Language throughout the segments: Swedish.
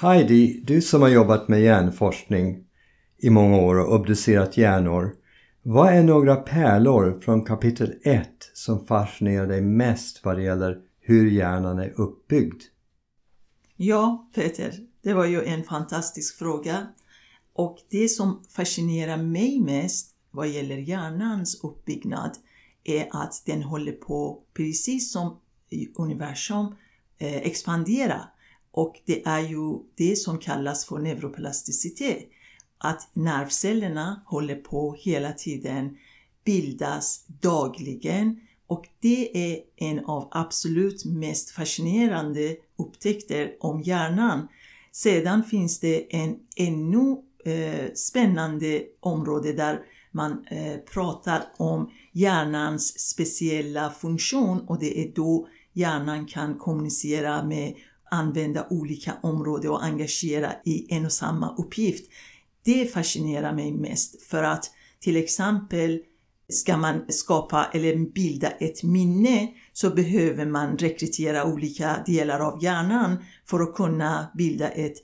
Heidi, du som har jobbat med hjärnforskning i många år och obducerat hjärnor. Vad är några pärlor från kapitel 1 som fascinerar dig mest vad det gäller hur hjärnan är uppbyggd? Ja, Peter, det var ju en fantastisk fråga. Och det som fascinerar mig mest vad gäller hjärnans uppbyggnad är att den håller på, precis som universum, eh, expandera. Och det är ju det som kallas för neuroplasticitet. Att nervcellerna håller på hela tiden bildas dagligen och det är en av absolut mest fascinerande upptäckter om hjärnan. Sedan finns det en ännu eh, spännande område där man eh, pratar om hjärnans speciella funktion och det är då hjärnan kan kommunicera med använda olika områden och engagera i en och samma uppgift. Det fascinerar mig mest för att till exempel ska man skapa eller bilda ett minne så behöver man rekrytera olika delar av hjärnan för att kunna bilda ett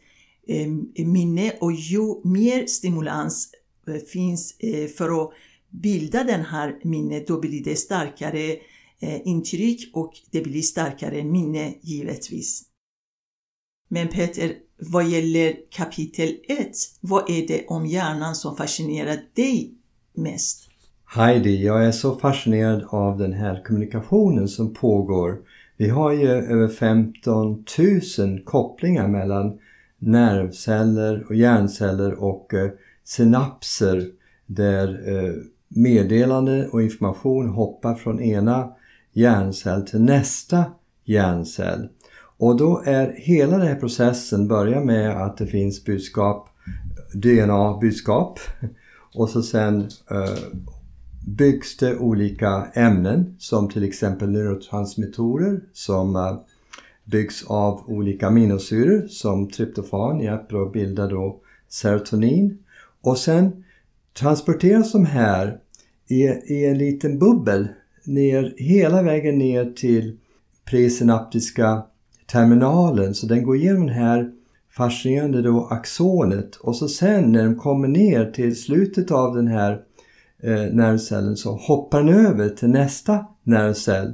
eh, minne och ju mer stimulans eh, finns eh, för att bilda den här minnet då blir det starkare eh, intryck och det blir starkare minne givetvis. Men Peter, vad gäller kapitel 1, vad är det om hjärnan som fascinerar dig mest? Heidi, jag är så fascinerad av den här kommunikationen som pågår. Vi har ju över 15 000 kopplingar mellan nervceller och hjärnceller och eh, synapser där eh, meddelande och information hoppar från ena hjärncell till nästa hjärncell. Och då är hela den här processen börjar med att det finns budskap, DNA-budskap och så sen eh, byggs det olika ämnen som till exempel neurotransmittorer som eh, byggs av olika aminosyror som tryptofan hjälper att bilda då serotonin. Och sen transporteras de här i, i en liten bubbel ner, hela vägen ner till presynaptiska terminalen. Så den går igenom den här fascinerande då axonet och så sen när den kommer ner till slutet av den här eh, nervcellen så hoppar den över till nästa nervcell.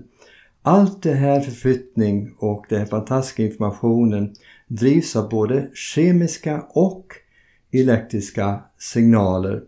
Allt det här förflyttning och den här fantastiska informationen drivs av både kemiska och elektriska signaler.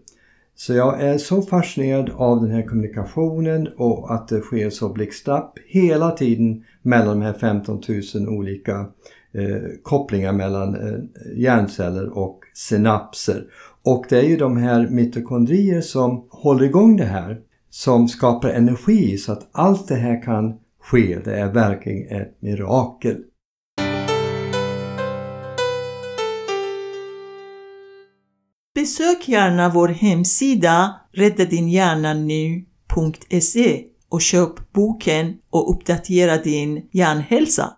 Så jag är så fascinerad av den här kommunikationen och att det sker så blixtsnabbt hela tiden mellan de här 15 000 olika eh, kopplingar mellan eh, hjärnceller och synapser. Och det är ju de här mitokondrier som håller igång det här som skapar energi så att allt det här kan ske. Det är verkligen ett mirakel. Besök gärna vår hemsida räddadinhjärnanu.se och köp boken och uppdatera din hjärnhälsa.